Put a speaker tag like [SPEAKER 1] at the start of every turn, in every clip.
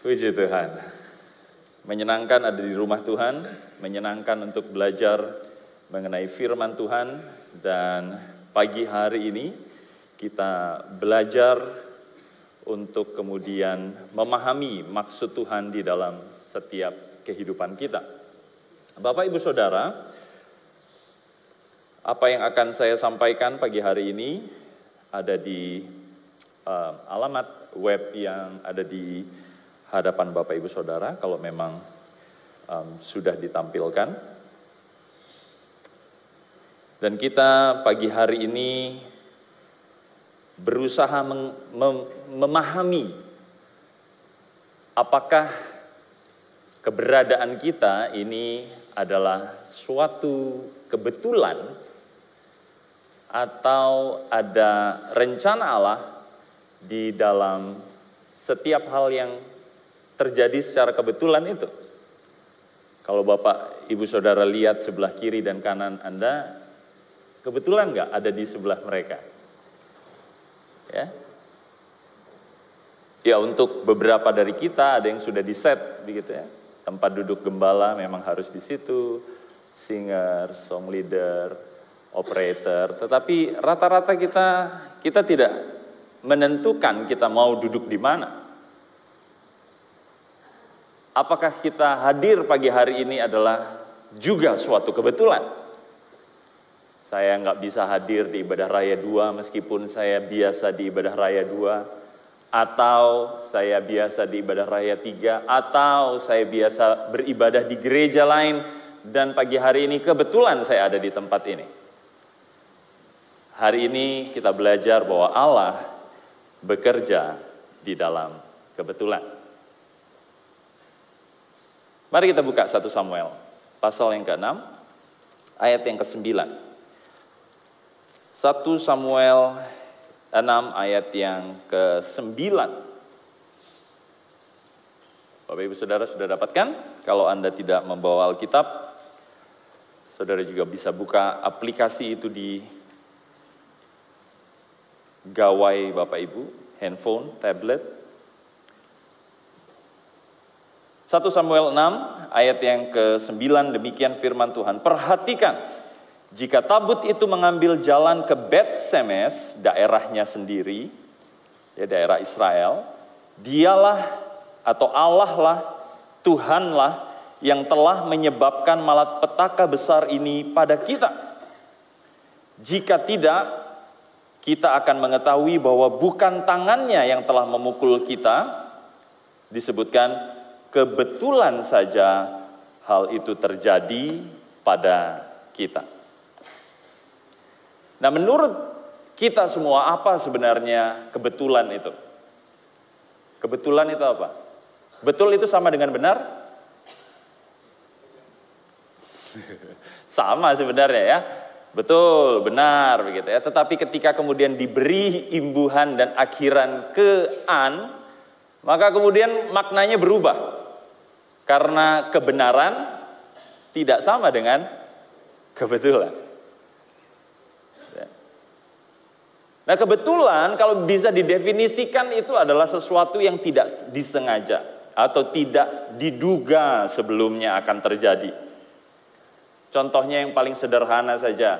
[SPEAKER 1] Puji Tuhan. Menyenangkan ada di rumah Tuhan, menyenangkan untuk belajar mengenai firman Tuhan dan pagi hari ini kita belajar untuk kemudian memahami maksud Tuhan di dalam setiap kehidupan kita. Bapak Ibu Saudara, apa yang akan saya sampaikan pagi hari ini ada di uh, alamat web yang ada di hadapan Bapak Ibu Saudara kalau memang um, sudah ditampilkan. Dan kita pagi hari ini berusaha mem mem memahami apakah keberadaan kita ini adalah suatu kebetulan atau ada rencana Allah di dalam setiap hal yang terjadi secara kebetulan itu. Kalau Bapak Ibu Saudara lihat sebelah kiri dan kanan Anda, kebetulan nggak ada di sebelah mereka? Ya, Ya untuk beberapa dari kita ada yang sudah di set begitu ya. Tempat duduk gembala memang harus di situ, singer, song leader, operator. Tetapi rata-rata kita kita tidak menentukan kita mau duduk di mana. Apakah kita hadir pagi hari ini adalah juga suatu kebetulan? Saya nggak bisa hadir di ibadah raya 2 meskipun saya biasa di ibadah raya 2 atau saya biasa di ibadah raya 3 atau saya biasa beribadah di gereja lain dan pagi hari ini kebetulan saya ada di tempat ini. Hari ini kita belajar bahwa Allah bekerja di dalam kebetulan. Mari kita buka 1 Samuel, pasal yang ke-6, ayat yang ke-9. 1 Samuel 6 ayat yang ke-9. Bapak Ibu Saudara sudah dapatkan? Kalau Anda tidak membawa Alkitab, Saudara juga bisa buka aplikasi itu di gawai Bapak Ibu, handphone, tablet, 1 Samuel 6 ayat yang ke-9 demikian firman Tuhan. Perhatikan, jika tabut itu mengambil jalan ke Bet Semes, daerahnya sendiri, ya daerah Israel, dialah atau Allah lah, Tuhan lah yang telah menyebabkan malapetaka besar ini pada kita. Jika tidak, kita akan mengetahui bahwa bukan tangannya yang telah memukul kita, disebutkan kebetulan saja hal itu terjadi pada kita. Nah, menurut kita semua, apa sebenarnya kebetulan itu? Kebetulan itu apa? Betul itu sama dengan benar? sama sebenarnya ya. Betul, benar begitu ya. Tetapi ketika kemudian diberi imbuhan dan akhiran ke an, maka kemudian maknanya berubah. Karena kebenaran tidak sama dengan kebetulan. Ya. Nah kebetulan kalau bisa didefinisikan itu adalah sesuatu yang tidak disengaja atau tidak diduga sebelumnya akan terjadi. Contohnya yang paling sederhana saja,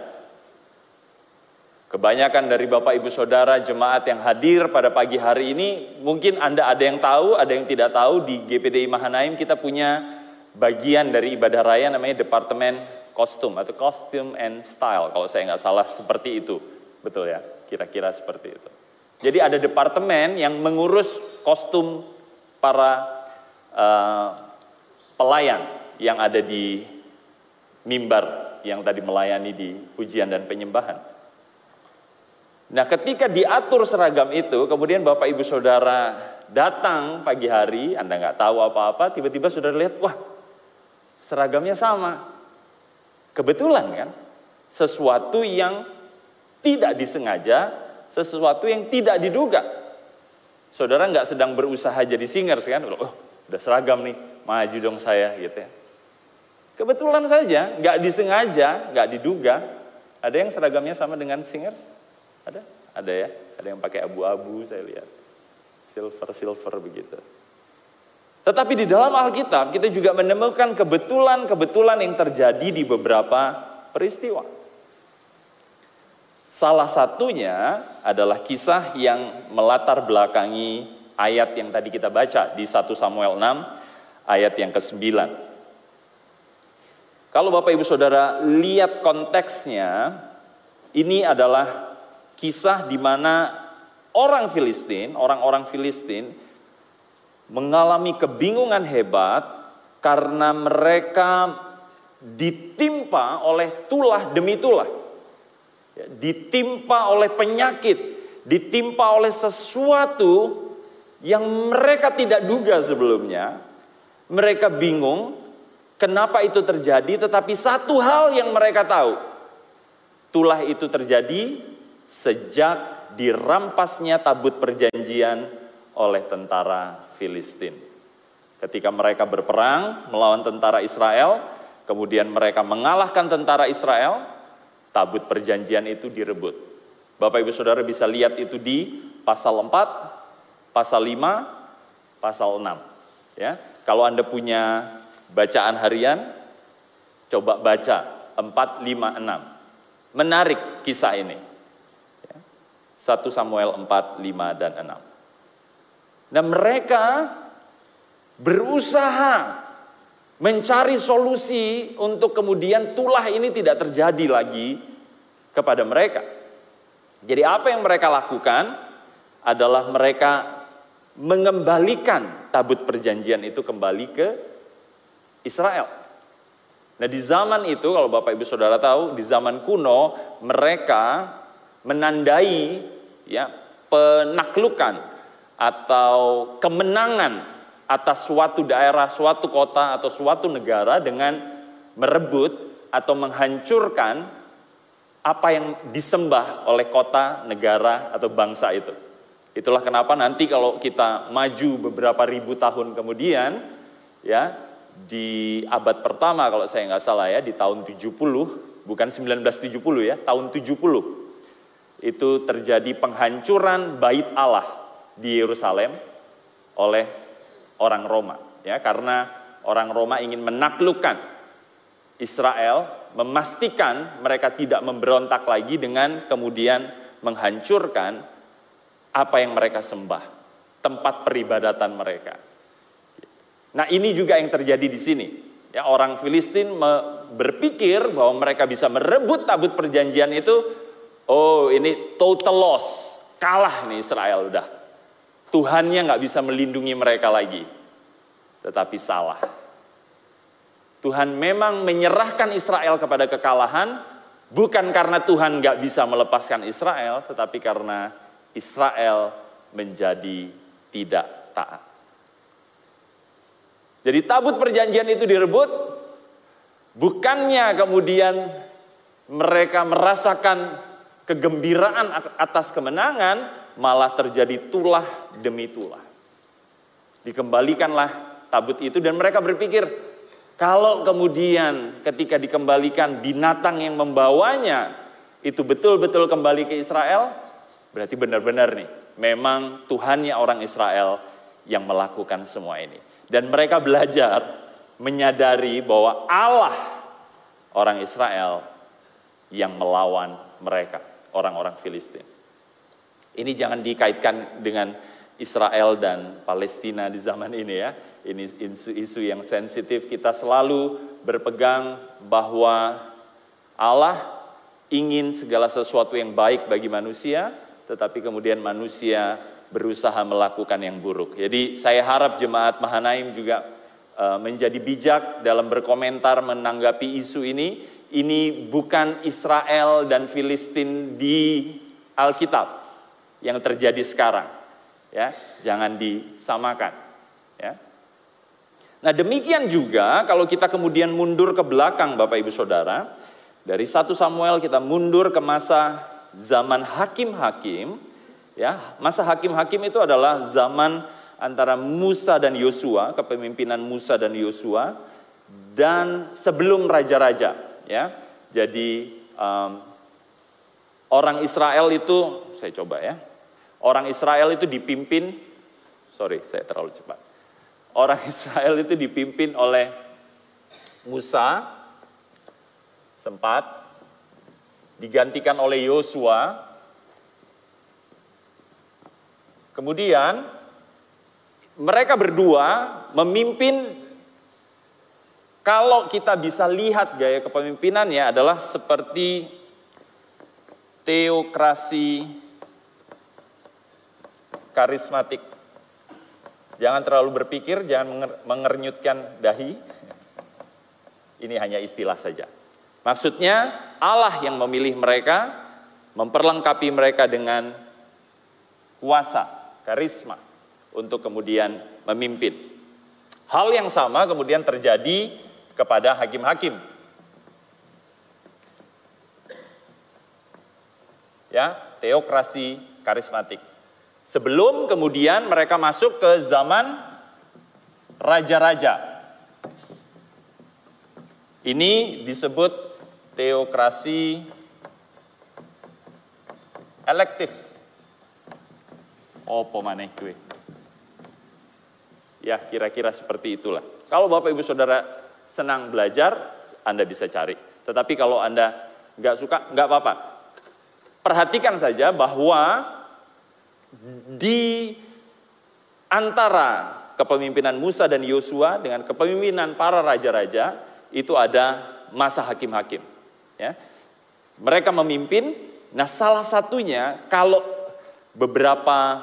[SPEAKER 1] Kebanyakan dari Bapak Ibu Saudara jemaat yang hadir pada pagi hari ini, mungkin Anda ada yang tahu, ada yang tidak tahu di GPDI Mahanaim kita punya bagian dari ibadah raya namanya Departemen Kostum atau Costume and Style kalau saya nggak salah seperti itu. Betul ya, kira-kira seperti itu. Jadi ada departemen yang mengurus kostum para uh, pelayan yang ada di mimbar yang tadi melayani di pujian dan penyembahan. Nah ketika diatur seragam itu, kemudian Bapak Ibu Saudara datang pagi hari, Anda nggak tahu apa-apa, tiba-tiba saudara lihat, wah seragamnya sama. Kebetulan kan, sesuatu yang tidak disengaja, sesuatu yang tidak diduga. Saudara nggak sedang berusaha jadi singers kan, oh udah seragam nih, maju dong saya gitu ya. Kebetulan saja, nggak disengaja, nggak diduga, ada yang seragamnya sama dengan singers. Ada? Ada ya? Ada yang pakai abu-abu saya lihat. Silver-silver begitu. Tetapi di dalam Alkitab kita juga menemukan kebetulan-kebetulan yang terjadi di beberapa peristiwa. Salah satunya adalah kisah yang melatar belakangi ayat yang tadi kita baca di 1 Samuel 6 ayat yang ke-9. Kalau Bapak Ibu Saudara lihat konteksnya, ini adalah kisah di mana orang Filistin, orang-orang Filistin mengalami kebingungan hebat karena mereka ditimpa oleh tulah demi tulah. Ya, ditimpa oleh penyakit, ditimpa oleh sesuatu yang mereka tidak duga sebelumnya. Mereka bingung kenapa itu terjadi, tetapi satu hal yang mereka tahu, tulah itu terjadi sejak dirampasnya tabut perjanjian oleh tentara Filistin. Ketika mereka berperang melawan tentara Israel, kemudian mereka mengalahkan tentara Israel, tabut perjanjian itu direbut. Bapak Ibu Saudara bisa lihat itu di pasal 4, pasal 5, pasal 6. Ya. Kalau Anda punya bacaan harian, coba baca 4, 5, 6. Menarik kisah ini. 1 ya. Samuel 4, 5, dan 6. Dan mereka berusaha mencari solusi untuk kemudian tulah ini tidak terjadi lagi kepada mereka. Jadi apa yang mereka lakukan adalah mereka mengembalikan tabut perjanjian itu kembali ke Israel. Nah di zaman itu kalau Bapak Ibu Saudara tahu di zaman kuno mereka menandai ya penaklukan atau kemenangan atas suatu daerah, suatu kota atau suatu negara dengan merebut atau menghancurkan apa yang disembah oleh kota, negara atau bangsa itu. Itulah kenapa nanti kalau kita maju beberapa ribu tahun kemudian ya di abad pertama kalau saya nggak salah ya di tahun 70 bukan 1970 ya tahun 70 itu terjadi penghancuran bait Allah di Yerusalem oleh orang Roma ya karena orang Roma ingin menaklukkan Israel memastikan mereka tidak memberontak lagi dengan kemudian menghancurkan apa yang mereka sembah tempat peribadatan mereka. Nah ini juga yang terjadi di sini. Ya orang Filistin berpikir bahwa mereka bisa merebut tabut perjanjian itu oh ini total loss kalah nih Israel udah Tuhannya nggak bisa melindungi mereka lagi. Tetapi salah. Tuhan memang menyerahkan Israel kepada kekalahan, bukan karena Tuhan nggak bisa melepaskan Israel, tetapi karena Israel menjadi tidak taat. Jadi tabut perjanjian itu direbut, bukannya kemudian mereka merasakan kegembiraan atas kemenangan, malah terjadi tulah demi tulah. Dikembalikanlah tabut itu dan mereka berpikir, kalau kemudian ketika dikembalikan binatang yang membawanya itu betul-betul kembali ke Israel, berarti benar-benar nih, memang Tuhannya orang Israel yang melakukan semua ini. Dan mereka belajar menyadari bahwa Allah orang Israel yang melawan mereka, orang-orang Filistin. Ini jangan dikaitkan dengan Israel dan Palestina di zaman ini ya. Ini isu-isu yang sensitif. Kita selalu berpegang bahwa Allah ingin segala sesuatu yang baik bagi manusia, tetapi kemudian manusia berusaha melakukan yang buruk. Jadi saya harap jemaat Mahanaim juga e, menjadi bijak dalam berkomentar menanggapi isu ini. Ini bukan Israel dan Filistin di Alkitab yang terjadi sekarang. Ya, jangan disamakan. Ya. Nah demikian juga kalau kita kemudian mundur ke belakang Bapak Ibu Saudara, dari satu Samuel kita mundur ke masa zaman hakim-hakim, ya masa hakim-hakim itu adalah zaman antara Musa dan Yosua, kepemimpinan Musa dan Yosua, dan sebelum raja-raja, ya. Jadi um, orang Israel itu, saya coba ya, Orang Israel itu dipimpin, sorry saya terlalu cepat. orang Israel itu dipimpin oleh Musa sempat digantikan oleh Yosua. Kemudian mereka berdua memimpin kalau kita bisa lihat gaya kepemimpinannya adalah seperti teokrasi karismatik. Jangan terlalu berpikir, jangan mengernyutkan dahi. Ini hanya istilah saja. Maksudnya Allah yang memilih mereka, memperlengkapi mereka dengan kuasa, karisma untuk kemudian memimpin. Hal yang sama kemudian terjadi kepada hakim-hakim. Ya, teokrasi karismatik. Sebelum kemudian mereka masuk ke zaman raja-raja. Ini disebut teokrasi elektif. Oh, maneh kue. Ya, kira-kira seperti itulah. Kalau Bapak Ibu Saudara senang belajar, Anda bisa cari. Tetapi kalau Anda nggak suka, nggak apa-apa. Perhatikan saja bahwa di antara kepemimpinan Musa dan Yosua dengan kepemimpinan para raja-raja itu ada masa hakim-hakim. Ya. Mereka memimpin. Nah, salah satunya kalau beberapa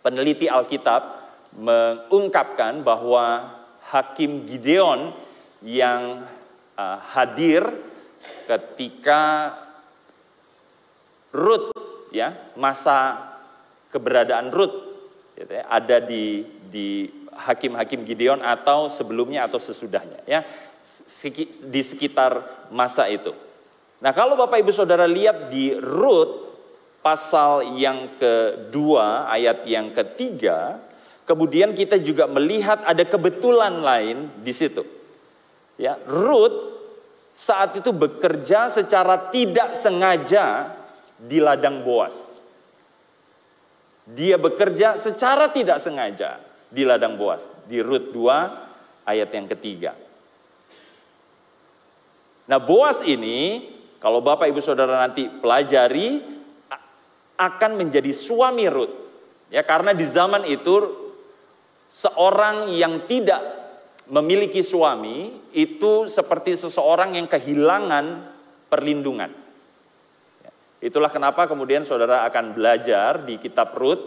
[SPEAKER 1] peneliti Alkitab mengungkapkan bahwa Hakim Gideon yang uh, hadir ketika Ruth ya masa keberadaan Ruth gitu ya, ada di di hakim-hakim Gideon atau sebelumnya atau sesudahnya ya di sekitar masa itu. Nah kalau Bapak Ibu Saudara lihat di Ruth pasal yang kedua ayat yang ketiga, kemudian kita juga melihat ada kebetulan lain di situ. Ya, Ruth saat itu bekerja secara tidak sengaja di ladang Boas. Dia bekerja secara tidak sengaja di ladang Boas. Di Rut 2 ayat yang ketiga. Nah Boas ini, kalau Bapak Ibu Saudara nanti pelajari, akan menjadi suami Rut. Ya, karena di zaman itu seorang yang tidak memiliki suami itu seperti seseorang yang kehilangan perlindungan. Itulah kenapa kemudian saudara akan belajar di kitab Rut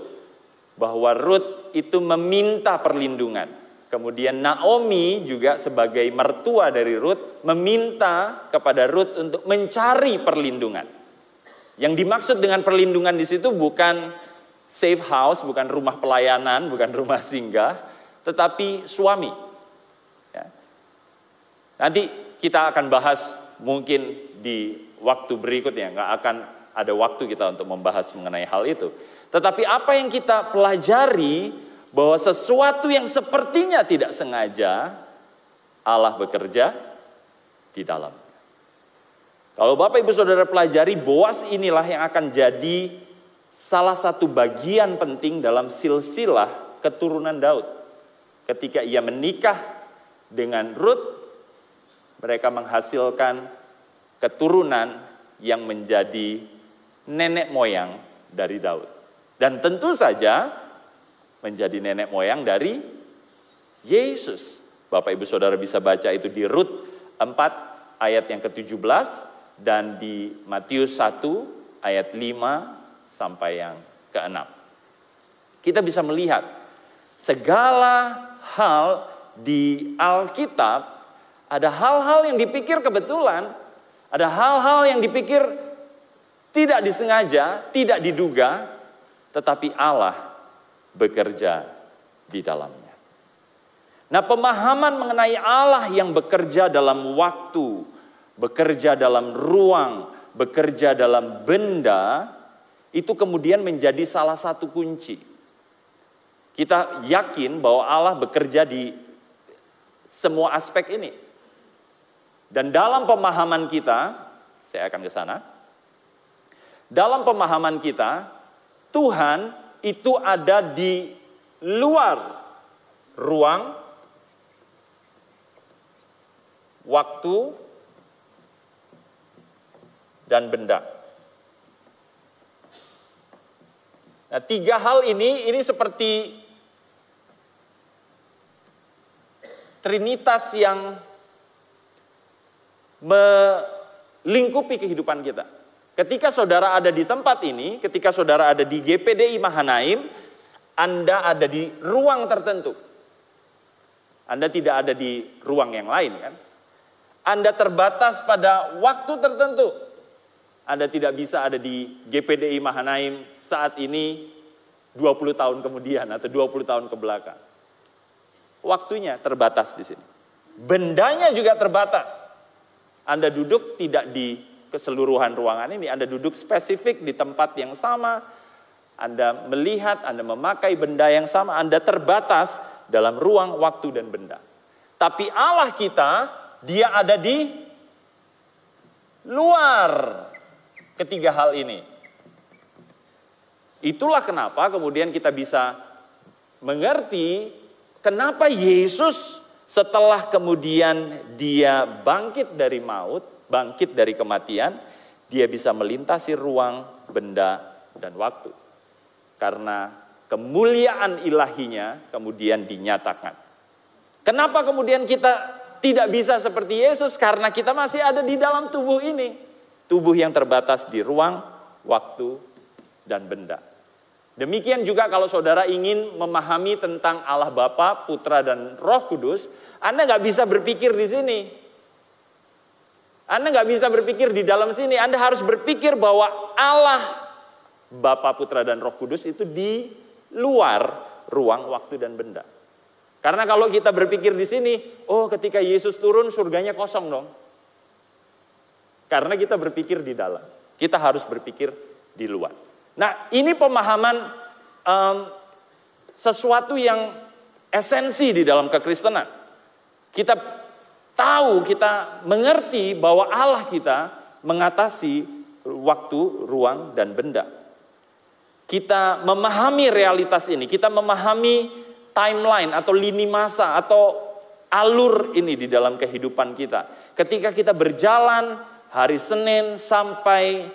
[SPEAKER 1] bahwa Rut itu meminta perlindungan. Kemudian Naomi juga sebagai mertua dari Rut meminta kepada Rut untuk mencari perlindungan. Yang dimaksud dengan perlindungan di situ bukan safe house, bukan rumah pelayanan, bukan rumah singgah, tetapi suami. Ya. Nanti kita akan bahas mungkin di waktu berikutnya, nggak akan ada waktu kita untuk membahas mengenai hal itu. Tetapi apa yang kita pelajari bahwa sesuatu yang sepertinya tidak sengaja Allah bekerja di dalam. Kalau Bapak Ibu Saudara pelajari Boas inilah yang akan jadi salah satu bagian penting dalam silsilah keturunan Daud. Ketika ia menikah dengan Ruth, mereka menghasilkan keturunan yang menjadi nenek moyang dari Daud. Dan tentu saja menjadi nenek moyang dari Yesus. Bapak Ibu Saudara bisa baca itu di Rut 4 ayat yang ke-17 dan di Matius 1 ayat 5 sampai yang ke-6. Kita bisa melihat segala hal di Alkitab ada hal-hal yang dipikir kebetulan, ada hal-hal yang dipikir tidak disengaja, tidak diduga, tetapi Allah bekerja di dalamnya. Nah, pemahaman mengenai Allah yang bekerja dalam waktu, bekerja dalam ruang, bekerja dalam benda, itu kemudian menjadi salah satu kunci. Kita yakin bahwa Allah bekerja di semua aspek ini. Dan dalam pemahaman kita, saya akan ke sana, dalam pemahaman kita, Tuhan itu ada di luar ruang, waktu, dan benda. Nah, tiga hal ini ini seperti trinitas yang melingkupi kehidupan kita. Ketika saudara ada di tempat ini, ketika saudara ada di GPDI Mahanaim, Anda ada di ruang tertentu. Anda tidak ada di ruang yang lain kan? Anda terbatas pada waktu tertentu. Anda tidak bisa ada di GPDI Mahanaim saat ini 20 tahun kemudian atau 20 tahun ke belakang. Waktunya terbatas di sini. Bendanya juga terbatas. Anda duduk tidak di keseluruhan ruangan ini, Anda duduk spesifik di tempat yang sama, Anda melihat, Anda memakai benda yang sama, Anda terbatas dalam ruang, waktu, dan benda. Tapi Allah kita, dia ada di luar ketiga hal ini. Itulah kenapa kemudian kita bisa mengerti kenapa Yesus setelah kemudian dia bangkit dari maut, bangkit dari kematian, dia bisa melintasi ruang, benda, dan waktu. Karena kemuliaan ilahinya kemudian dinyatakan. Kenapa kemudian kita tidak bisa seperti Yesus? Karena kita masih ada di dalam tubuh ini tubuh yang terbatas di ruang, waktu, dan benda. Demikian juga kalau saudara ingin memahami tentang Allah Bapa, Putra, dan Roh Kudus, Anda nggak bisa berpikir di sini. Anda nggak bisa berpikir di dalam sini. Anda harus berpikir bahwa Allah, Bapa, Putra, dan Roh Kudus itu di luar ruang, waktu, dan benda. Karena kalau kita berpikir di sini, oh ketika Yesus turun surganya kosong dong. Karena kita berpikir di dalam. Kita harus berpikir di luar. Nah ini pemahaman um, sesuatu yang esensi di dalam kekristenan. Kita tahu, kita mengerti bahwa Allah kita mengatasi waktu, ruang, dan benda. Kita memahami realitas ini, kita memahami timeline atau lini masa atau alur ini di dalam kehidupan kita. Ketika kita berjalan hari Senin sampai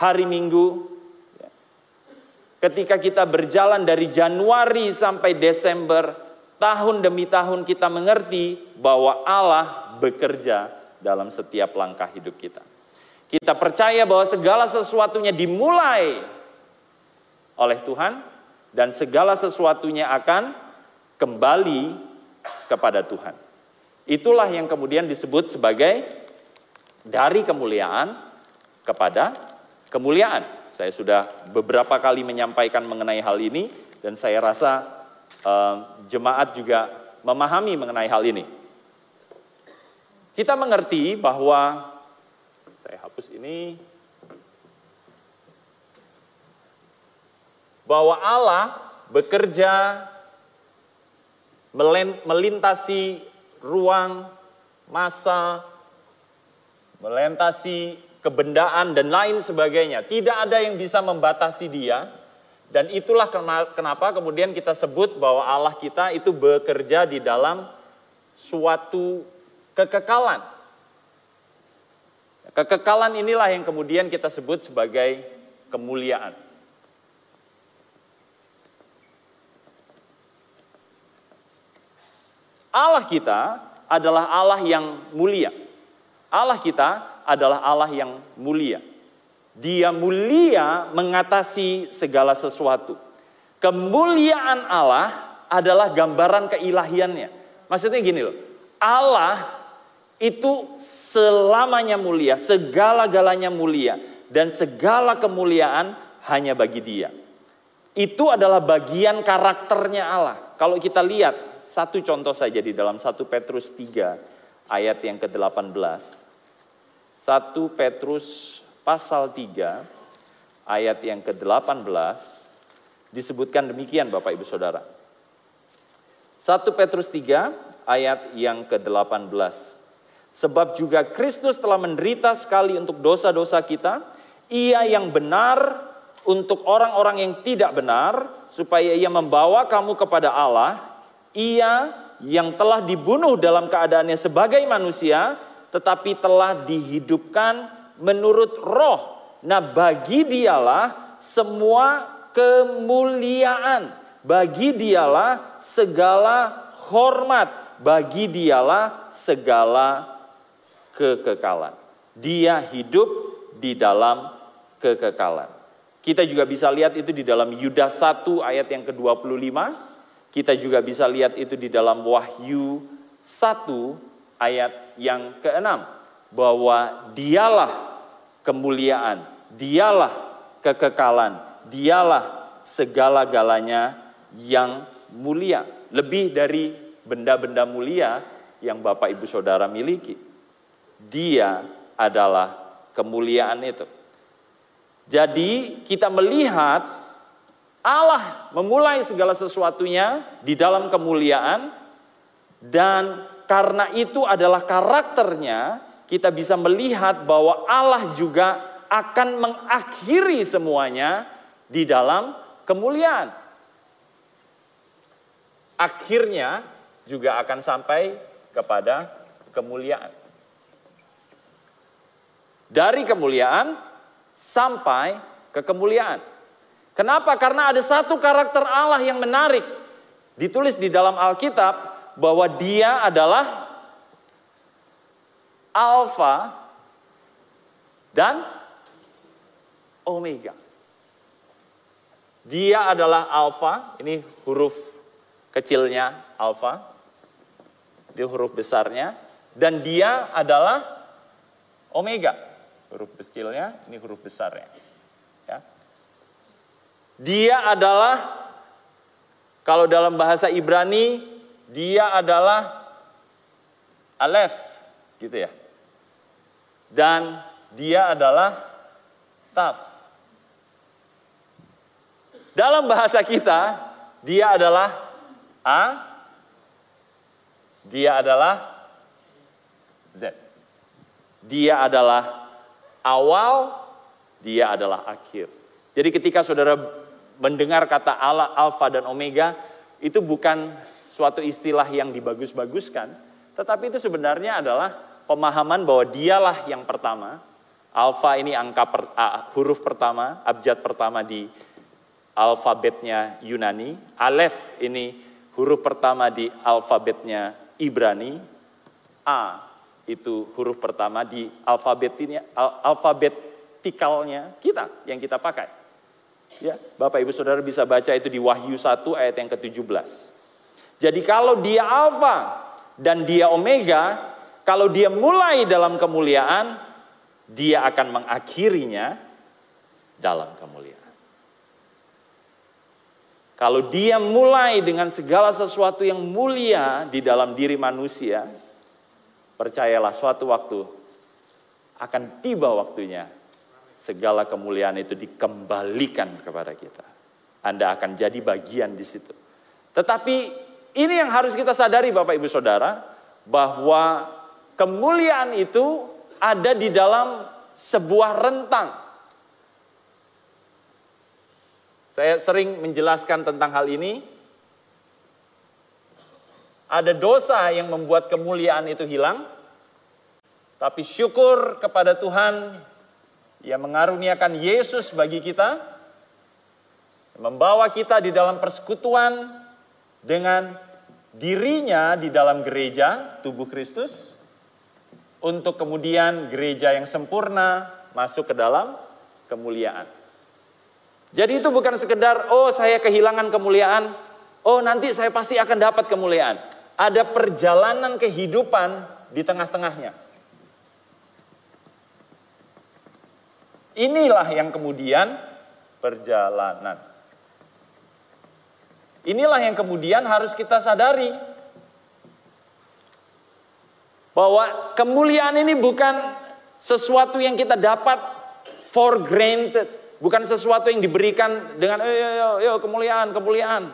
[SPEAKER 1] hari Minggu. Ketika kita berjalan dari Januari sampai Desember, tahun demi tahun kita mengerti bahwa Allah bekerja dalam setiap langkah hidup kita. Kita percaya bahwa segala sesuatunya dimulai oleh Tuhan dan segala sesuatunya akan kembali kepada Tuhan. Itulah yang kemudian disebut sebagai dari kemuliaan kepada kemuliaan. Saya sudah beberapa kali menyampaikan mengenai hal ini dan saya rasa eh, jemaat juga memahami mengenai hal ini. Kita mengerti bahwa saya hapus ini bahwa Allah bekerja melintasi ruang, masa, melintasi kebendaan dan lain sebagainya. Tidak ada yang bisa membatasi dia. Dan itulah kenapa kemudian kita sebut bahwa Allah kita itu bekerja di dalam suatu kekekalan. Kekekalan inilah yang kemudian kita sebut sebagai kemuliaan. Allah kita adalah Allah yang mulia. Allah kita adalah Allah yang mulia. Dia mulia mengatasi segala sesuatu. Kemuliaan Allah adalah gambaran keilahiannya. Maksudnya gini loh, Allah itu selamanya mulia, segala-galanya mulia. Dan segala kemuliaan hanya bagi dia. Itu adalah bagian karakternya Allah. Kalau kita lihat, satu contoh saja di dalam 1 Petrus 3 ayat yang ke-18. 1 Petrus pasal 3 ayat yang ke-18 disebutkan demikian Bapak Ibu Saudara. 1 Petrus 3 ayat yang ke-18. Sebab juga Kristus telah menderita sekali untuk dosa-dosa kita, ia yang benar untuk orang-orang yang tidak benar, supaya ia membawa kamu kepada Allah, ia yang telah dibunuh dalam keadaannya sebagai manusia, tetapi telah dihidupkan menurut roh. Nah bagi dialah semua kemuliaan, bagi dialah segala hormat, bagi dialah segala kekekalan. Dia hidup di dalam kekekalan. Kita juga bisa lihat itu di dalam Yudas 1 ayat yang ke-25. Kita juga bisa lihat itu di dalam Wahyu 1 ayat yang keenam bahwa dialah kemuliaan, dialah kekekalan, dialah segala-galanya yang mulia, lebih dari benda-benda mulia yang Bapak Ibu Saudara miliki. Dia adalah kemuliaan itu. Jadi kita melihat Allah memulai segala sesuatunya di dalam kemuliaan dan karena itu adalah karakternya kita bisa melihat bahwa Allah juga akan mengakhiri semuanya di dalam kemuliaan. Akhirnya juga akan sampai kepada kemuliaan. Dari kemuliaan sampai ke kemuliaan. Kenapa? Karena ada satu karakter Allah yang menarik. Ditulis di dalam Alkitab bahwa dia adalah Alfa dan Omega. Dia adalah Alfa, ini huruf kecilnya Alfa, itu huruf besarnya, dan dia adalah Omega, huruf kecilnya, ini huruf besarnya. Dia adalah kalau dalam bahasa Ibrani dia adalah Aleph gitu ya. Dan dia adalah Taf. Dalam bahasa kita dia adalah A dia adalah Z. Dia adalah awal, dia adalah akhir. Jadi ketika saudara mendengar kata Allah Alfa dan Omega itu bukan suatu istilah yang dibagus-baguskan, tetapi itu sebenarnya adalah pemahaman bahwa dialah yang pertama. Alfa ini angka per, uh, huruf pertama, abjad pertama di alfabetnya Yunani. Alef ini huruf pertama di alfabetnya Ibrani. A itu huruf pertama di alfabetnya alfabetikalnya kita yang kita pakai. Ya, Bapak Ibu Saudara bisa baca itu di Wahyu 1 ayat yang ke-17. Jadi kalau dia alfa dan dia omega, kalau dia mulai dalam kemuliaan, dia akan mengakhirinya dalam kemuliaan. Kalau dia mulai dengan segala sesuatu yang mulia di dalam diri manusia, percayalah suatu waktu akan tiba waktunya segala kemuliaan itu dikembalikan kepada kita. Anda akan jadi bagian di situ. Tetapi ini yang harus kita sadari Bapak Ibu Saudara, bahwa kemuliaan itu ada di dalam sebuah rentang. Saya sering menjelaskan tentang hal ini. Ada dosa yang membuat kemuliaan itu hilang, tapi syukur kepada Tuhan yang mengaruniakan Yesus bagi kita, membawa kita di dalam persekutuan dengan dirinya di dalam gereja, tubuh Kristus, untuk kemudian gereja yang sempurna masuk ke dalam kemuliaan. Jadi itu bukan sekedar, oh saya kehilangan kemuliaan, oh nanti saya pasti akan dapat kemuliaan. Ada perjalanan kehidupan di tengah-tengahnya. Inilah yang kemudian perjalanan. Inilah yang kemudian harus kita sadari. Bahwa kemuliaan ini bukan sesuatu yang kita dapat for granted. Bukan sesuatu yang diberikan dengan, yo, yo, yo, kemuliaan, kemuliaan.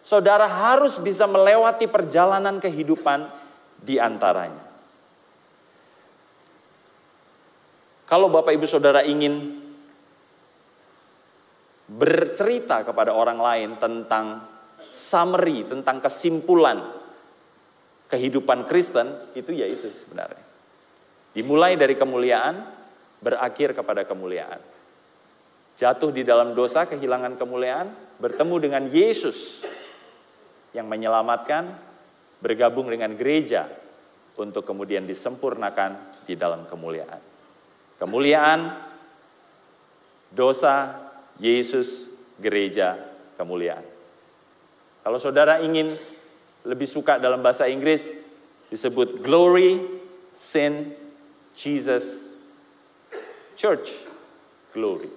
[SPEAKER 1] Saudara harus bisa melewati perjalanan kehidupan di antaranya. Kalau Bapak Ibu Saudara ingin bercerita kepada orang lain tentang summary, tentang kesimpulan kehidupan Kristen, itu ya itu sebenarnya. Dimulai dari kemuliaan, berakhir kepada kemuliaan. Jatuh di dalam dosa, kehilangan kemuliaan, bertemu dengan Yesus yang menyelamatkan, bergabung dengan gereja untuk kemudian disempurnakan di dalam kemuliaan. Kemuliaan, dosa, Yesus, gereja, kemuliaan. Kalau saudara ingin lebih suka dalam bahasa Inggris disebut glory, sin, Jesus, church, glory.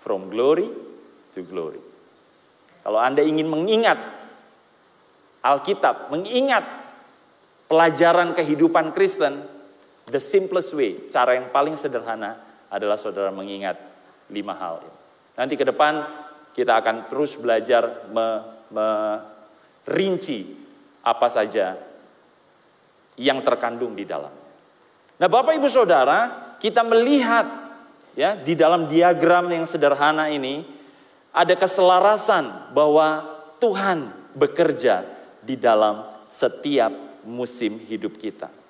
[SPEAKER 1] From glory to glory. Kalau Anda ingin mengingat Alkitab, mengingat pelajaran kehidupan Kristen, the simplest way, cara yang paling sederhana adalah saudara mengingat lima hal. Nanti ke depan kita akan terus belajar merinci apa saja yang terkandung di dalamnya. Nah, Bapak Ibu Saudara, kita melihat ya di dalam diagram yang sederhana ini ada keselarasan bahwa Tuhan bekerja di dalam setiap musim hidup kita.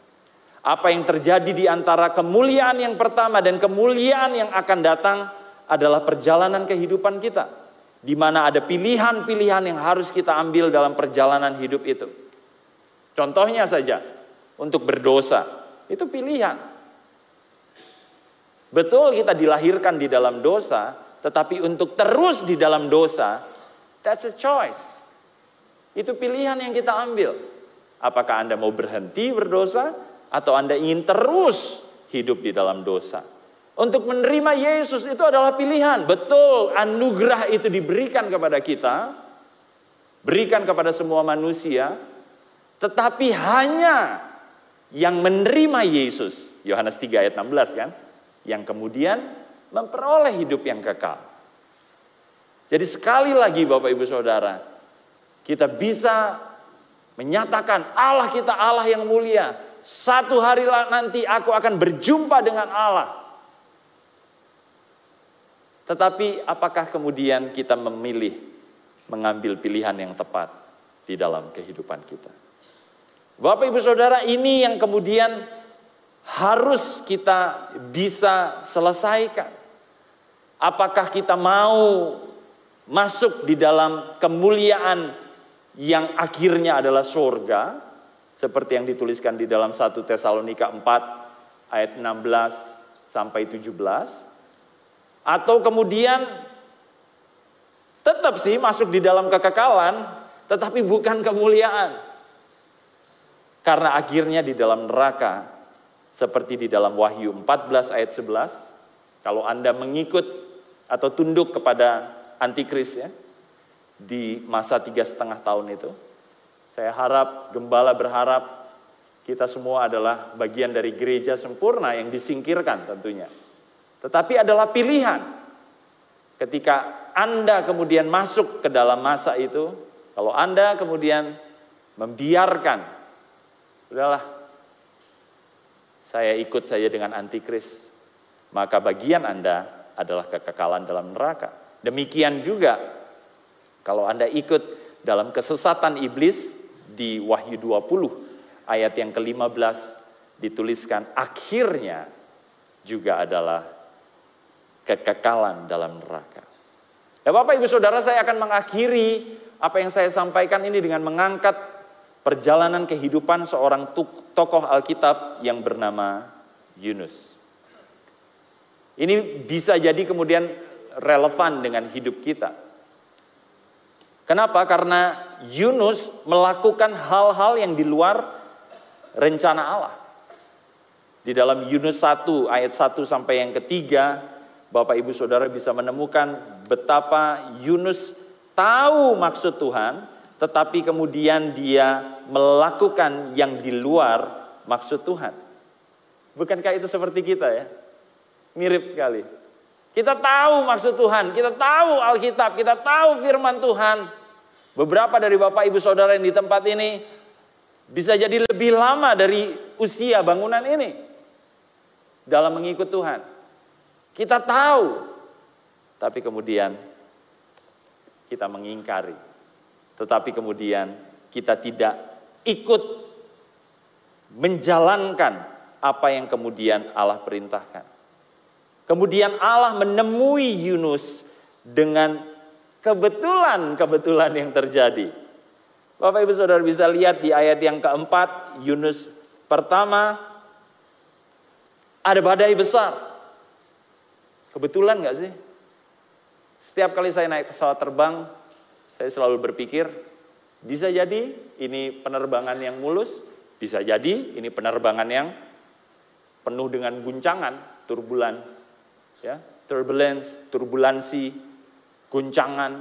[SPEAKER 1] Apa yang terjadi di antara kemuliaan yang pertama dan kemuliaan yang akan datang adalah perjalanan kehidupan kita. Di mana ada pilihan-pilihan yang harus kita ambil dalam perjalanan hidup itu. Contohnya saja, untuk berdosa, itu pilihan. Betul kita dilahirkan di dalam dosa, tetapi untuk terus di dalam dosa, that's a choice. Itu pilihan yang kita ambil. Apakah Anda mau berhenti berdosa atau Anda ingin terus hidup di dalam dosa? Untuk menerima Yesus itu adalah pilihan. Betul, anugerah itu diberikan kepada kita, berikan kepada semua manusia, tetapi hanya yang menerima Yesus, Yohanes 3 ayat 16 kan, yang kemudian memperoleh hidup yang kekal. Jadi sekali lagi Bapak Ibu Saudara, kita bisa menyatakan Allah kita Allah yang mulia. Satu hari nanti aku akan berjumpa dengan Allah. Tetapi apakah kemudian kita memilih mengambil pilihan yang tepat di dalam kehidupan kita? Bapak Ibu Saudara, ini yang kemudian harus kita bisa selesaikan. Apakah kita mau masuk di dalam kemuliaan yang akhirnya adalah surga seperti yang dituliskan di dalam 1 Tesalonika 4 ayat 16 sampai 17 atau kemudian tetap sih masuk di dalam kekekalan tetapi bukan kemuliaan karena akhirnya di dalam neraka seperti di dalam Wahyu 14 ayat 11 kalau Anda mengikut atau tunduk kepada antikris ya di masa tiga setengah tahun itu. Saya harap, gembala berharap kita semua adalah bagian dari gereja sempurna yang disingkirkan tentunya. Tetapi adalah pilihan. Ketika Anda kemudian masuk ke dalam masa itu, kalau Anda kemudian membiarkan, udahlah, saya ikut saja dengan antikris, maka bagian Anda adalah kekekalan dalam neraka. Demikian juga kalau Anda ikut dalam kesesatan iblis di Wahyu 20 ayat yang ke-15 dituliskan akhirnya juga adalah kekekalan dalam neraka. Ya Bapak Ibu Saudara saya akan mengakhiri apa yang saya sampaikan ini dengan mengangkat perjalanan kehidupan seorang tokoh Alkitab yang bernama Yunus. Ini bisa jadi kemudian relevan dengan hidup kita. Kenapa? Karena Yunus melakukan hal-hal yang di luar rencana Allah. Di dalam Yunus 1 ayat 1 sampai yang ketiga, Bapak Ibu Saudara bisa menemukan betapa Yunus tahu maksud Tuhan, tetapi kemudian dia melakukan yang di luar maksud Tuhan. Bukankah itu seperti kita ya? Mirip sekali. Kita tahu maksud Tuhan, kita tahu Alkitab, kita tahu firman Tuhan. Beberapa dari Bapak Ibu Saudara yang di tempat ini bisa jadi lebih lama dari usia bangunan ini dalam mengikut Tuhan. Kita tahu, tapi kemudian kita mengingkari. tetapi kemudian kita tidak ikut menjalankan apa yang kemudian Allah perintahkan. Kemudian Allah menemui Yunus dengan kebetulan-kebetulan yang terjadi. Bapak Ibu Saudara bisa lihat di ayat yang keempat, Yunus pertama ada badai besar. Kebetulan nggak sih? Setiap kali saya naik pesawat terbang, saya selalu berpikir, bisa jadi ini penerbangan yang mulus, bisa jadi ini penerbangan yang penuh dengan guncangan, turbulence, ya, turbulence, turbulensi, guncangan,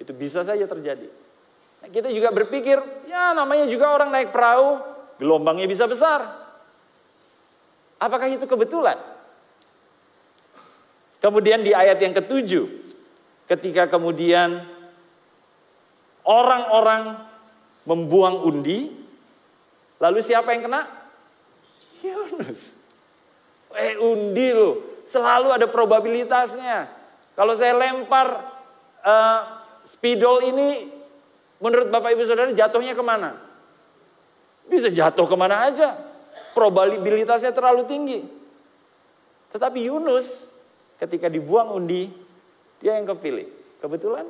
[SPEAKER 1] itu bisa saja terjadi. Nah, kita juga berpikir, ya namanya juga orang naik perahu, gelombangnya bisa besar. Apakah itu kebetulan? Kemudian di ayat yang ketujuh, ketika kemudian orang-orang membuang undi, lalu siapa yang kena? Yunus. Eh undi loh, selalu ada probabilitasnya. Kalau saya lempar uh, spidol ini Menurut Bapak Ibu Saudara jatuhnya ke mana? Bisa jatuh ke mana aja. Probabilitasnya terlalu tinggi. Tetapi Yunus ketika dibuang undi, dia yang kepilih. Kebetulan.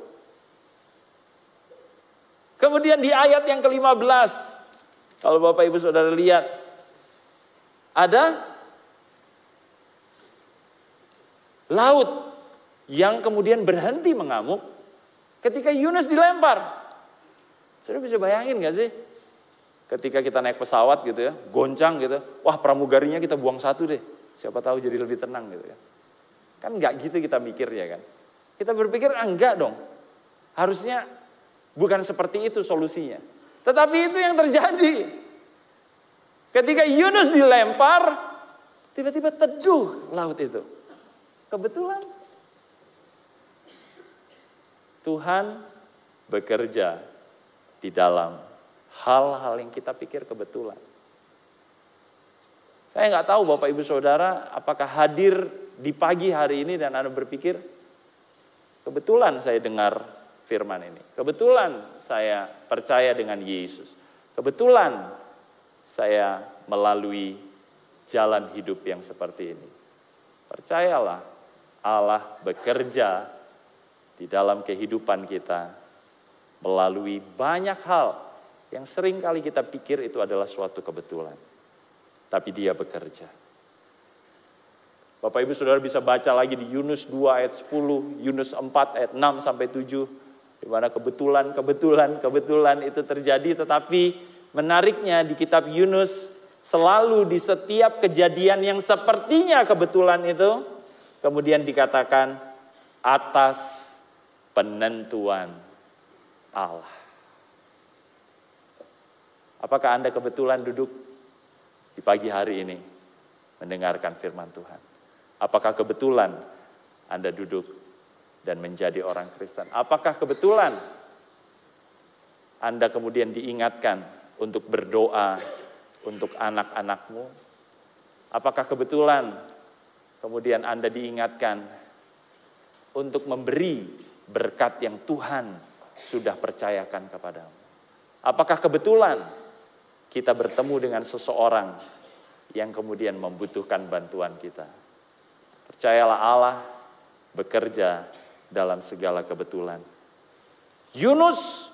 [SPEAKER 1] Kemudian di ayat yang ke-15, kalau Bapak Ibu Saudara lihat, ada laut yang kemudian berhenti mengamuk ketika Yunus dilempar. Sudah bisa bayangin gak sih? Ketika kita naik pesawat gitu ya, goncang gitu. Wah pramugarinya kita buang satu deh. Siapa tahu jadi lebih tenang gitu ya. Kan nggak gitu kita mikirnya kan. Kita berpikir ah, enggak dong. Harusnya bukan seperti itu solusinya. Tetapi itu yang terjadi. Ketika Yunus dilempar, tiba-tiba teduh laut itu. Kebetulan Tuhan bekerja di dalam hal-hal yang kita pikir kebetulan. Saya nggak tahu Bapak Ibu Saudara apakah hadir di pagi hari ini dan Anda berpikir kebetulan saya dengar firman ini. Kebetulan saya percaya dengan Yesus. Kebetulan saya melalui jalan hidup yang seperti ini. Percayalah Allah bekerja di dalam kehidupan kita melalui banyak hal yang sering kali kita pikir itu adalah suatu kebetulan. Tapi dia bekerja. Bapak Ibu Saudara bisa baca lagi di Yunus 2 ayat 10, Yunus 4 ayat 6 sampai 7 di mana kebetulan, kebetulan, kebetulan itu terjadi tetapi menariknya di kitab Yunus selalu di setiap kejadian yang sepertinya kebetulan itu kemudian dikatakan atas penentuan Allah. Apakah Anda kebetulan duduk di pagi hari ini mendengarkan firman Tuhan? Apakah kebetulan Anda duduk dan menjadi orang Kristen? Apakah kebetulan Anda kemudian diingatkan untuk berdoa untuk anak-anakmu? Apakah kebetulan kemudian Anda diingatkan untuk memberi berkat yang Tuhan sudah percayakan kepadamu. Apakah kebetulan kita bertemu dengan seseorang yang kemudian membutuhkan bantuan kita? Percayalah Allah bekerja dalam segala kebetulan. Yunus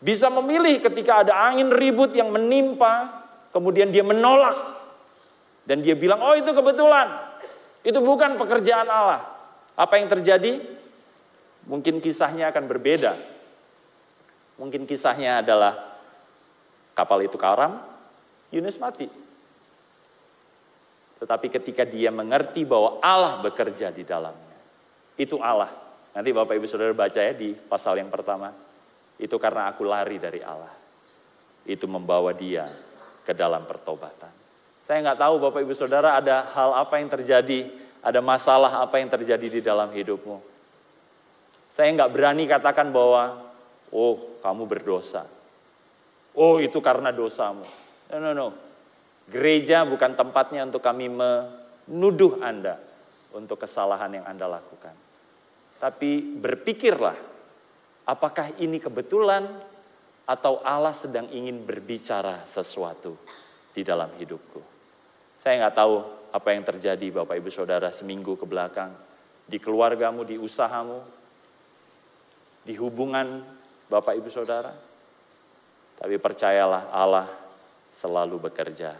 [SPEAKER 1] bisa memilih ketika ada angin ribut yang menimpa, kemudian dia menolak. Dan dia bilang, oh itu kebetulan. Itu bukan pekerjaan Allah. Apa yang terjadi? Mungkin kisahnya akan berbeda Mungkin kisahnya adalah kapal itu karam, Yunus mati. Tetapi ketika dia mengerti bahwa Allah bekerja di dalamnya, itu Allah. Nanti Bapak Ibu Saudara baca ya di pasal yang pertama. Itu karena aku lari dari Allah. Itu membawa dia ke dalam pertobatan. Saya nggak tahu Bapak Ibu Saudara ada hal apa yang terjadi, ada masalah apa yang terjadi di dalam hidupmu. Saya nggak berani katakan bahwa Oh, kamu berdosa. Oh, itu karena dosamu. No, no, no. Gereja bukan tempatnya untuk kami menuduh Anda untuk kesalahan yang Anda lakukan. Tapi berpikirlah, apakah ini kebetulan atau Allah sedang ingin berbicara sesuatu di dalam hidupku. Saya nggak tahu apa yang terjadi Bapak Ibu Saudara seminggu ke belakang, di keluargamu, di usahamu, di hubungan Bapak Ibu Saudara. Tapi percayalah Allah selalu bekerja.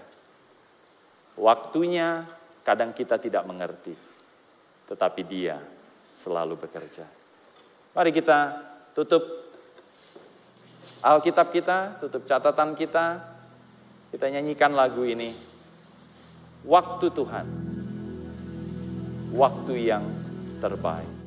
[SPEAKER 1] Waktunya kadang kita tidak mengerti, tetapi dia selalu bekerja. Mari kita tutup Alkitab kita, tutup catatan kita, kita nyanyikan lagu ini. Waktu Tuhan, waktu yang terbaik.